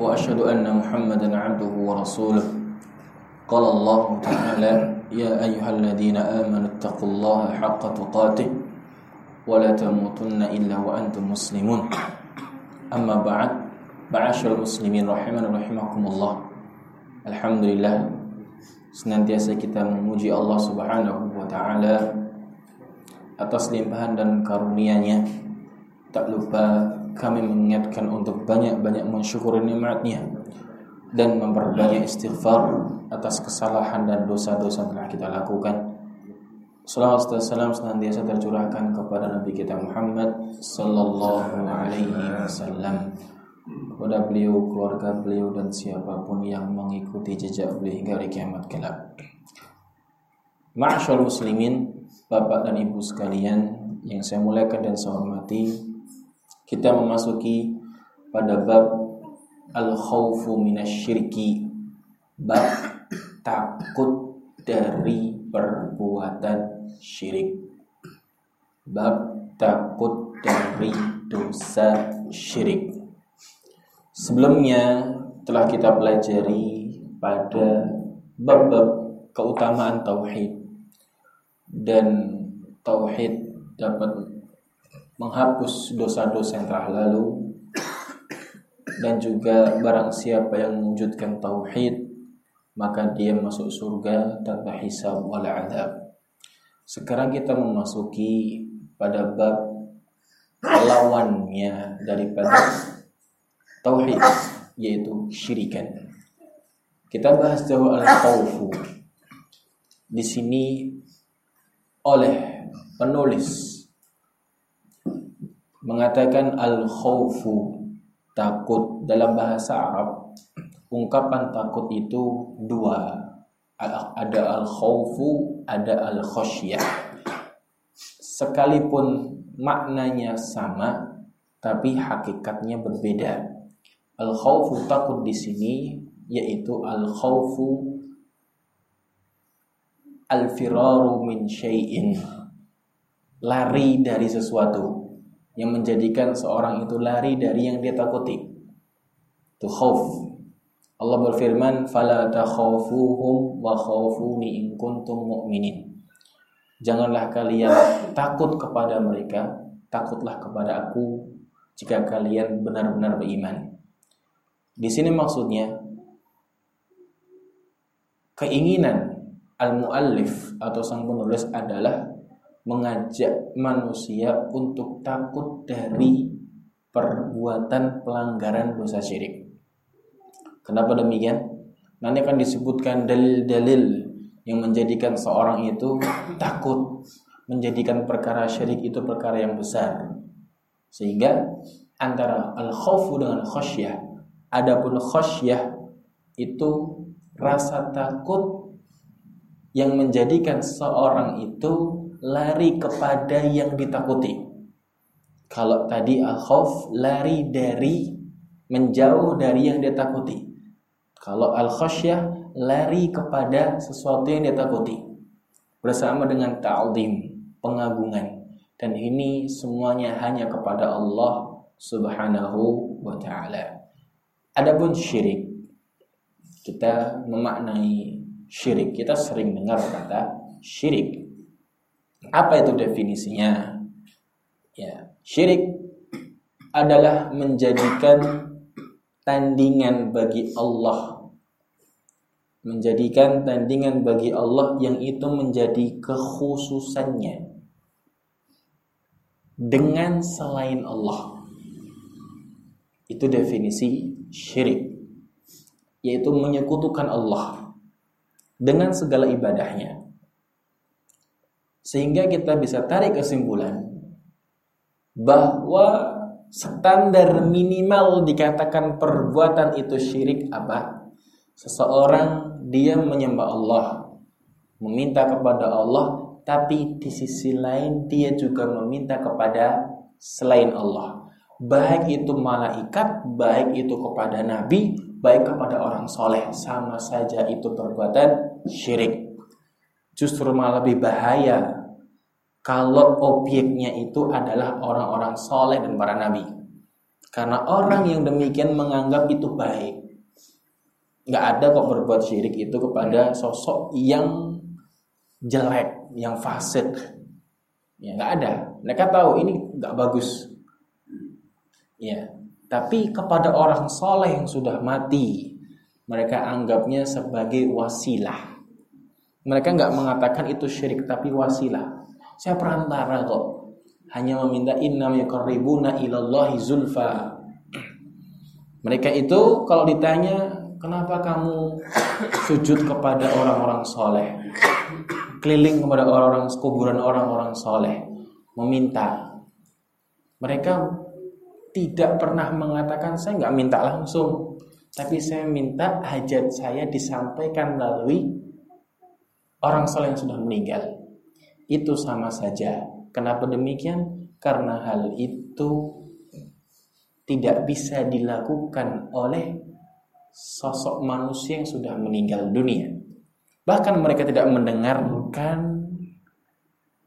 وأشهد أن محمدا عبده ورسوله قال الله تعالى يا أيها الذين آمنوا اتقوا الله حق تقاته ولا تموتن إلا وأنتم مسلمون أما بعد معاشر المسلمين رحمنا رحمكم الله الحمد لله senantiasa kita memuji Allah Subhanahu wa taala atas limpahan dan karunia-Nya. Tak lupa kami mengingatkan untuk banyak-banyak mensyukuri nikmatnya dan memperbanyak istighfar atas kesalahan dan dosa-dosa yang telah kita lakukan. Salawat dan salam senantiasa tercurahkan kepada Nabi kita Muhammad sallallahu alaihi wasallam kepada beliau, keluarga beliau dan siapa pun yang mengikuti jejak beliau hingga hari kiamat kelak. Ma'asyar muslimin, Bapak dan Ibu sekalian yang saya muliakan dan saya hormati, kita memasuki pada bab al-khawfu minasyirki, bab takut dari perbuatan syirik. Bab takut dari dosa syirik. Sebelumnya telah kita pelajari pada bab-bab keutamaan tauhid dan tauhid dapat menghapus dosa-dosa yang telah lalu dan juga barang siapa yang mewujudkan tauhid maka dia masuk surga tanpa hisab wala adab. Sekarang kita memasuki pada bab lawannya daripada tauhid yaitu syirikan. Kita bahas jauh al-khawfu. Di sini oleh penulis mengatakan al-khawfu takut. Dalam bahasa Arab ungkapan takut itu dua. Ada al-khawfu ada al-khasyah sekalipun maknanya sama tapi hakikatnya berbeda. Al-khawfu takut di sini yaitu al-khawfu al-firaru min syai'in. Lari dari sesuatu yang menjadikan seorang itu lari dari yang dia takuti. Itu khauf. Allah berfirman fala takhafuhum wa khafuni in kuntum mu'minin. Janganlah kalian takut kepada mereka takutlah kepada aku jika kalian benar-benar beriman. Di sini maksudnya keinginan al-muallif atau sang penulis adalah mengajak manusia untuk takut dari perbuatan pelanggaran dosa syirik. Kenapa demikian? Nanti akan disebutkan dalil-dalil yang menjadikan seorang itu takut menjadikan perkara syirik itu perkara yang besar. Sehingga antara al-khawfu dengan khasyah, adapun khasyah itu rasa takut yang menjadikan seorang itu lari kepada yang ditakuti. Kalau tadi al-khauf lari dari menjauh dari yang ditakuti. Kalau al-khasyah lari kepada sesuatu yang ditakuti. Bersama dengan ta'zim, pengagungan. Dan ini semuanya hanya kepada Allah Subhanahu wa taala. Adapun syirik kita memaknai syirik. Kita sering dengar kata syirik. Apa itu definisinya? Ya, syirik adalah menjadikan tandingan bagi Allah. Menjadikan tandingan bagi Allah yang itu menjadi kekhususannya dengan selain Allah. Itu definisi syirik. Yaitu menyekutukan Allah dengan segala ibadahnya. Sehingga kita bisa tarik kesimpulan bahwa standar minimal dikatakan perbuatan itu syirik apa? Seseorang dia menyembah Allah, meminta kepada Allah, tapi di sisi lain dia juga meminta kepada selain Allah. Baik itu malaikat, baik itu kepada nabi, baik kepada orang soleh, sama saja itu perbuatan syirik. Justru malah lebih bahaya kalau obyeknya itu adalah orang-orang soleh dan para nabi. Karena orang yang demikian menganggap itu baik nggak ada kok berbuat syirik itu kepada sosok yang jelek, yang fasik. Ya nggak ada. Mereka tahu ini nggak bagus. Ya, tapi kepada orang soleh yang sudah mati, mereka anggapnya sebagai wasilah. Mereka nggak mengatakan itu syirik, tapi wasilah. Saya perantara kok. Hanya meminta innam yuqarribuna ilallahi zulfa. Mereka itu kalau ditanya Kenapa kamu sujud kepada orang-orang soleh? Keliling kepada orang-orang kuburan orang-orang soleh, meminta. Mereka tidak pernah mengatakan saya nggak minta langsung, tapi saya minta hajat saya disampaikan melalui orang soleh yang sudah meninggal. Itu sama saja. Kenapa demikian? Karena hal itu tidak bisa dilakukan oleh sosok manusia yang sudah meninggal dunia. Bahkan mereka tidak mendengarkan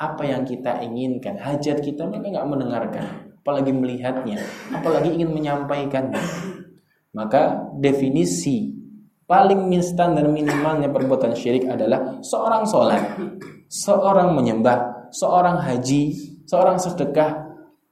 apa yang kita inginkan, hajat kita mereka nggak mendengarkan, apalagi melihatnya, apalagi ingin menyampaikannya. Maka definisi paling instan dan minimalnya perbuatan syirik adalah seorang sholat, seorang menyembah, seorang haji, seorang sedekah,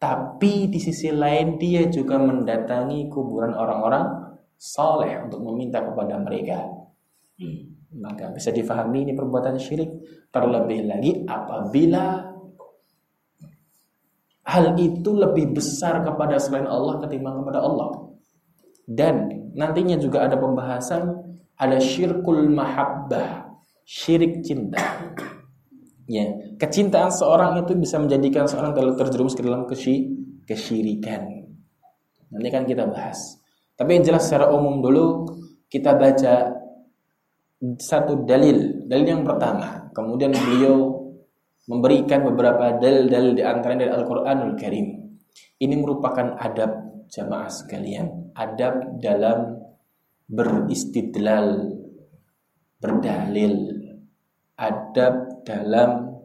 tapi di sisi lain dia juga mendatangi kuburan orang-orang soleh untuk meminta kepada mereka. Hmm. Maka bisa difahami ini perbuatan syirik. Terlebih lagi apabila hal itu lebih besar kepada selain Allah ketimbang kepada Allah. Dan nantinya juga ada pembahasan ada syirkul mahabbah, syirik cinta. Ya, kecintaan seorang itu bisa menjadikan seorang terjerumus ke dalam kesyirikan. Nanti kan kita bahas. Tapi yang jelas secara umum dulu kita baca satu dalil, dalil yang pertama. Kemudian beliau memberikan beberapa dalil-dalil di antara dari Al-Qur'anul Karim. Ini merupakan adab jamaah sekalian, adab dalam beristidlal, berdalil, adab dalam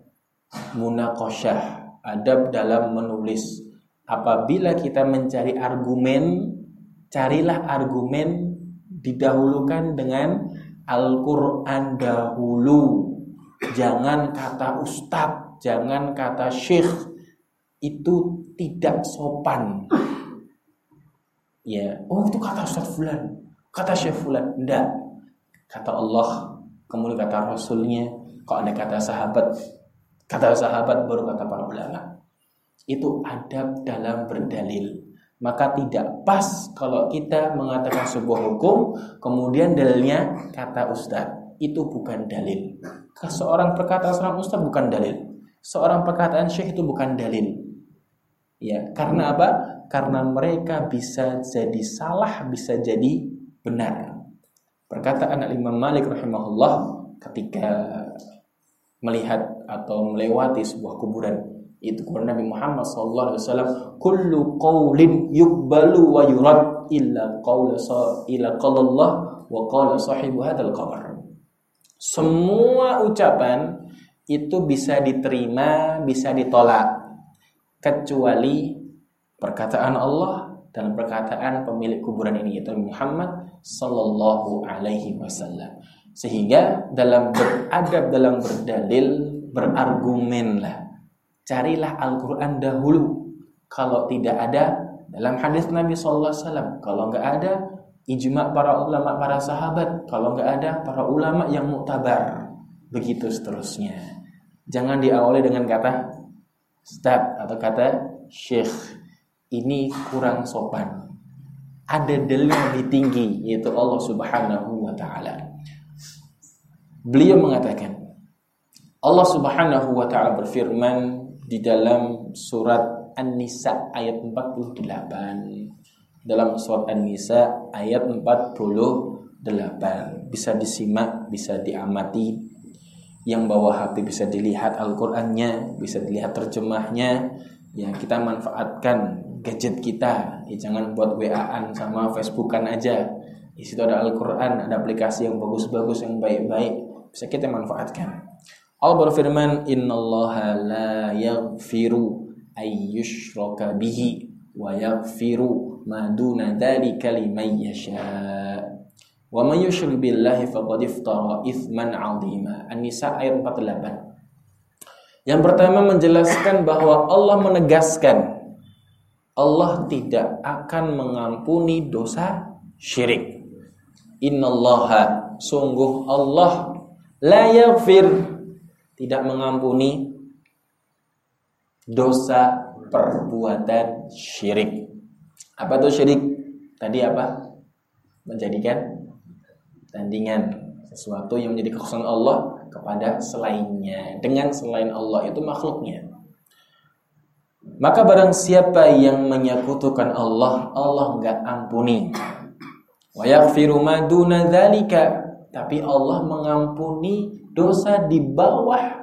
munakosyah, adab dalam menulis. Apabila kita mencari argumen carilah argumen didahulukan dengan Al-Quran dahulu jangan kata ustadz jangan kata syekh itu tidak sopan. Ya oh itu kata ustadz fulan. Kata syekh fulan enggak kata Allah kemudian kata rasulnya kok ada kata sahabat? Kata sahabat baru kata para ulama. Itu adab dalam berdalil. Maka tidak pas kalau kita mengatakan sebuah hukum kemudian dalilnya kata ustaz itu bukan dalil. Seorang perkataan seorang ustaz bukan dalil. Seorang perkataan syekh itu bukan dalil ya karena apa? Karena mereka bisa jadi salah bisa jadi benar. Perkataan Imam Malik rahimahullah ketika melihat atau melewati sebuah kuburan itu kepada Nabi Muhammad sallallahu alaihi wasallam kullu qaulin yuqbalu wa yurad illa qaula ila qalallah wa qala sahibu hadzal qabr semua ucapan itu bisa diterima bisa ditolak kecuali perkataan Allah dan perkataan pemilik kuburan ini yaitu Muhammad sallallahu alaihi wasallam sehingga dalam beradab dalam berdalil berargumenlah carilah Al-Quran dahulu. Kalau tidak ada dalam hadis Nabi SAW, kalau nggak ada ijma para ulama, para sahabat, kalau nggak ada para ulama yang muktabar, begitu seterusnya. Jangan diawali dengan kata Ustaz atau kata Syekh. Ini kurang sopan. Ada dalil yang lebih tinggi yaitu Allah Subhanahu wa taala. Beliau mengatakan Allah Subhanahu wa taala berfirman di dalam surat An-Nisa ayat 48. Dalam surat An-Nisa ayat 48 bisa disimak, bisa diamati. Yang bawa HP bisa dilihat Al-Qur'annya, bisa dilihat terjemahnya. Yang kita manfaatkan gadget kita. Ya, jangan buat WA-an sama Facebookan aja. Di situ ada Al-Qur'an, ada aplikasi yang bagus-bagus yang baik-baik bisa kita manfaatkan. Allah berfirman, "Innallaha la yaghfiru ayyushraka bihi wa yaghfiru ma duna dzalika liman yasha." Wa may yushrik billahi faqad iftara itsman 'azima. An-Nisa ayat 48. Yang pertama menjelaskan bahwa Allah menegaskan Allah tidak akan mengampuni dosa syirik. Innallaha sungguh Allah la yaghfir tidak mengampuni dosa perbuatan syirik. Apa itu syirik? Tadi apa? Menjadikan tandingan sesuatu yang menjadi kekosongan Allah kepada selainnya dengan selain Allah itu makhluknya. Maka barang siapa yang menyekutukan Allah, Allah enggak ampuni. Wa ma duna tapi Allah mengampuni dosa di bawah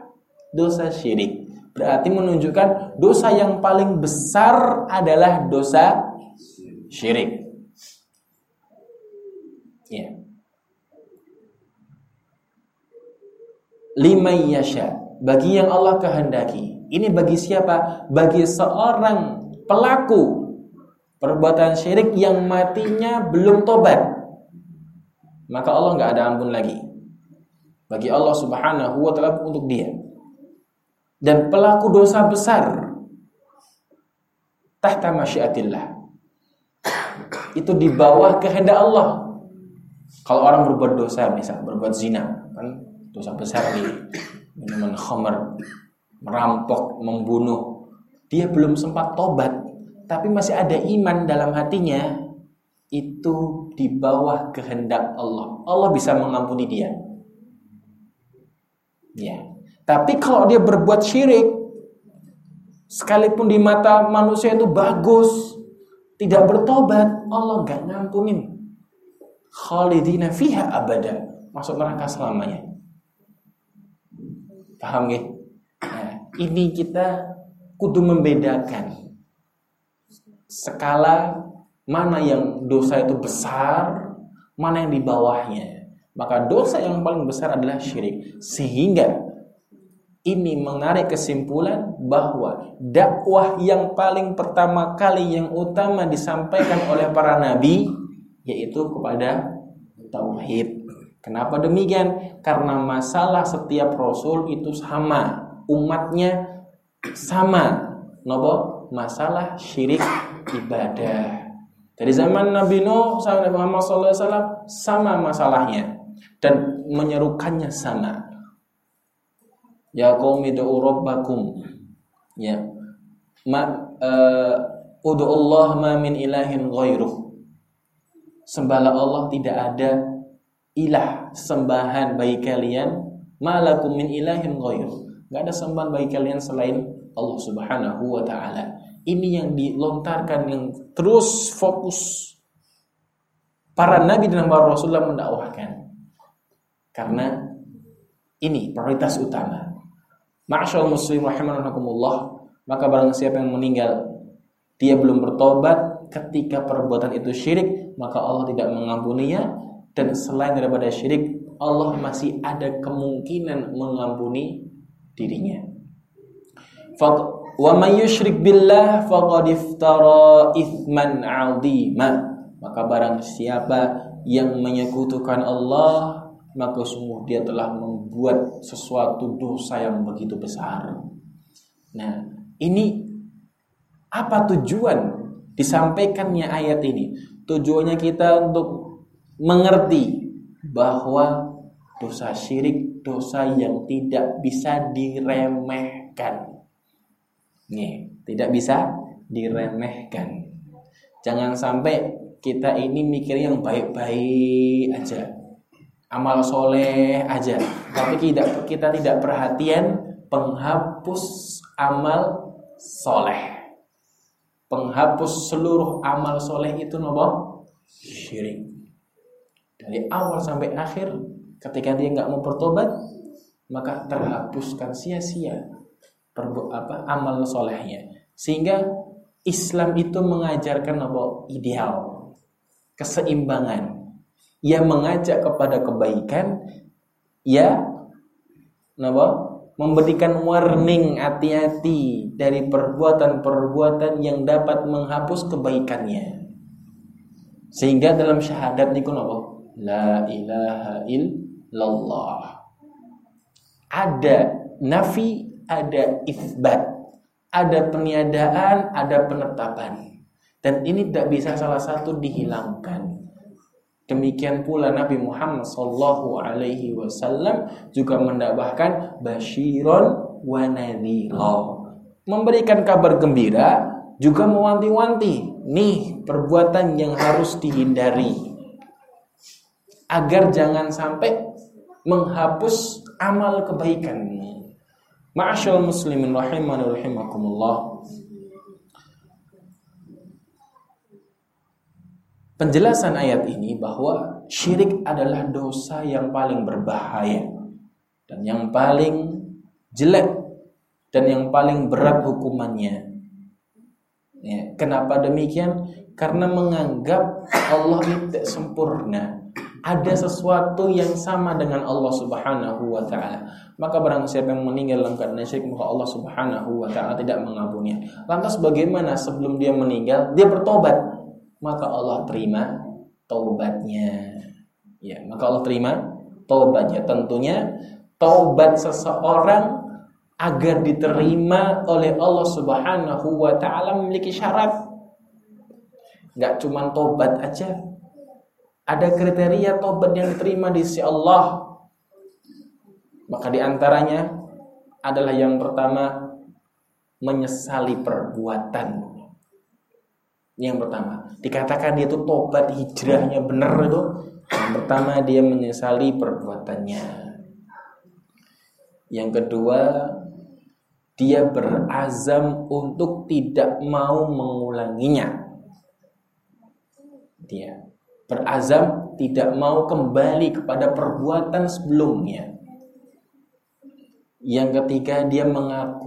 dosa syirik. Berarti menunjukkan dosa yang paling besar adalah dosa syirik. Ya. Lima yasha. Bagi yang Allah kehendaki. Ini bagi siapa? Bagi seorang pelaku perbuatan syirik yang matinya belum tobat. Maka Allah nggak ada ampun lagi bagi Allah Subhanahu wa taala untuk dia. Dan pelaku dosa besar tahta masyiatillah. Itu di bawah kehendak Allah. Kalau orang berbuat dosa misal berbuat zina, kan dosa besar nih. Minuman khamar, merampok, membunuh. Dia belum sempat tobat, tapi masih ada iman dalam hatinya. Itu di bawah kehendak Allah. Allah bisa mengampuni dia. Ya. Tapi kalau dia berbuat syirik, sekalipun di mata manusia itu bagus, tidak bertobat, Allah nggak ngampunin. Khalidina fiha abada, masuk neraka selamanya. Paham gak? Nah, ini kita kudu membedakan skala mana yang dosa itu besar, mana yang di bawahnya. Maka dosa yang paling besar adalah syirik. Sehingga ini menarik kesimpulan bahwa dakwah yang paling pertama kali yang utama disampaikan oleh para nabi yaitu kepada tauhid. Kenapa demikian? Karena masalah setiap rasul itu sama, umatnya sama. Nopo masalah syirik ibadah. Dari zaman Nabi Nuh sampai Muhammad SAW sama masalahnya dan menyerukannya sama. Ya du'u rabbakum. Ya. Ma uh, Allah ma min ilahin ghairuh. Sembahlah Allah tidak ada ilah sembahan bagi kalian malakum min ilahin ghairuh. Enggak ada sembahan bagi kalian selain Allah Subhanahu wa taala. Ini yang dilontarkan yang terus fokus para nabi dan para rasulullah mendakwahkan. Karena ini prioritas utama. Ma'asyal muslim rahimahukumullah, maka barang siapa yang meninggal dia belum bertobat ketika perbuatan itu syirik, maka Allah tidak mengampuninya dan selain daripada syirik, Allah masih ada kemungkinan mengampuni dirinya. Wa may billah faqad iftara ithman. Maka barang siapa yang menyekutukan Allah maka sungguh dia telah membuat sesuatu dosa yang begitu besar. Nah, ini apa tujuan disampaikannya ayat ini? Tujuannya kita untuk mengerti bahwa dosa syirik dosa yang tidak bisa diremehkan. Nih, tidak bisa diremehkan. Jangan sampai kita ini mikir yang baik-baik aja amal soleh aja tapi tidak kita tidak perhatian penghapus amal soleh penghapus seluruh amal soleh itu nopo syirik dari awal sampai akhir ketika dia nggak mau bertobat maka terhapuskan sia-sia apa amal solehnya. Sehingga Islam itu mengajarkan apa? Ideal keseimbangan. Ia mengajak kepada kebaikan ya apa? Memberikan warning hati-hati dari perbuatan-perbuatan yang dapat menghapus kebaikannya. Sehingga dalam syahadat niku la ilaha illallah. Ada nafi, ada isbat, ada peniadaan, ada penetapan. Dan ini tidak bisa salah satu dihilangkan. Demikian pula Nabi Muhammad Sallallahu Alaihi Wasallam juga mendakwahkan bashiron wa memberikan kabar gembira juga mewanti-wanti. Nih perbuatan yang harus dihindari agar jangan sampai menghapus amal kebaikan. Ma'asyal muslimin rahimani rahimakumullah. Penjelasan ayat ini bahwa syirik adalah dosa yang paling berbahaya dan yang paling jelek dan yang paling berat hukumannya. Ya, kenapa demikian? Karena menganggap Allah itu sempurna ada sesuatu yang sama dengan Allah Subhanahu wa taala. Maka barang siapa yang meninggal dalam keadaan syirik maka Allah Subhanahu wa taala tidak mengampuninya. Lantas bagaimana sebelum dia meninggal dia bertobat? Maka Allah terima taubatnya. Ya, maka Allah terima taubatnya. Tentunya taubat seseorang agar diterima oleh Allah Subhanahu wa taala memiliki syarat. Gak cuma tobat aja, ada kriteria tobat yang diterima di sisi Allah. Maka di antaranya adalah yang pertama menyesali perbuatan. Yang pertama, dikatakan dia itu tobat hijrahnya benar itu. Yang pertama dia menyesali perbuatannya. Yang kedua, dia berazam untuk tidak mau mengulanginya. Dia berazam tidak mau kembali kepada perbuatan sebelumnya. Yang ketiga dia mengaku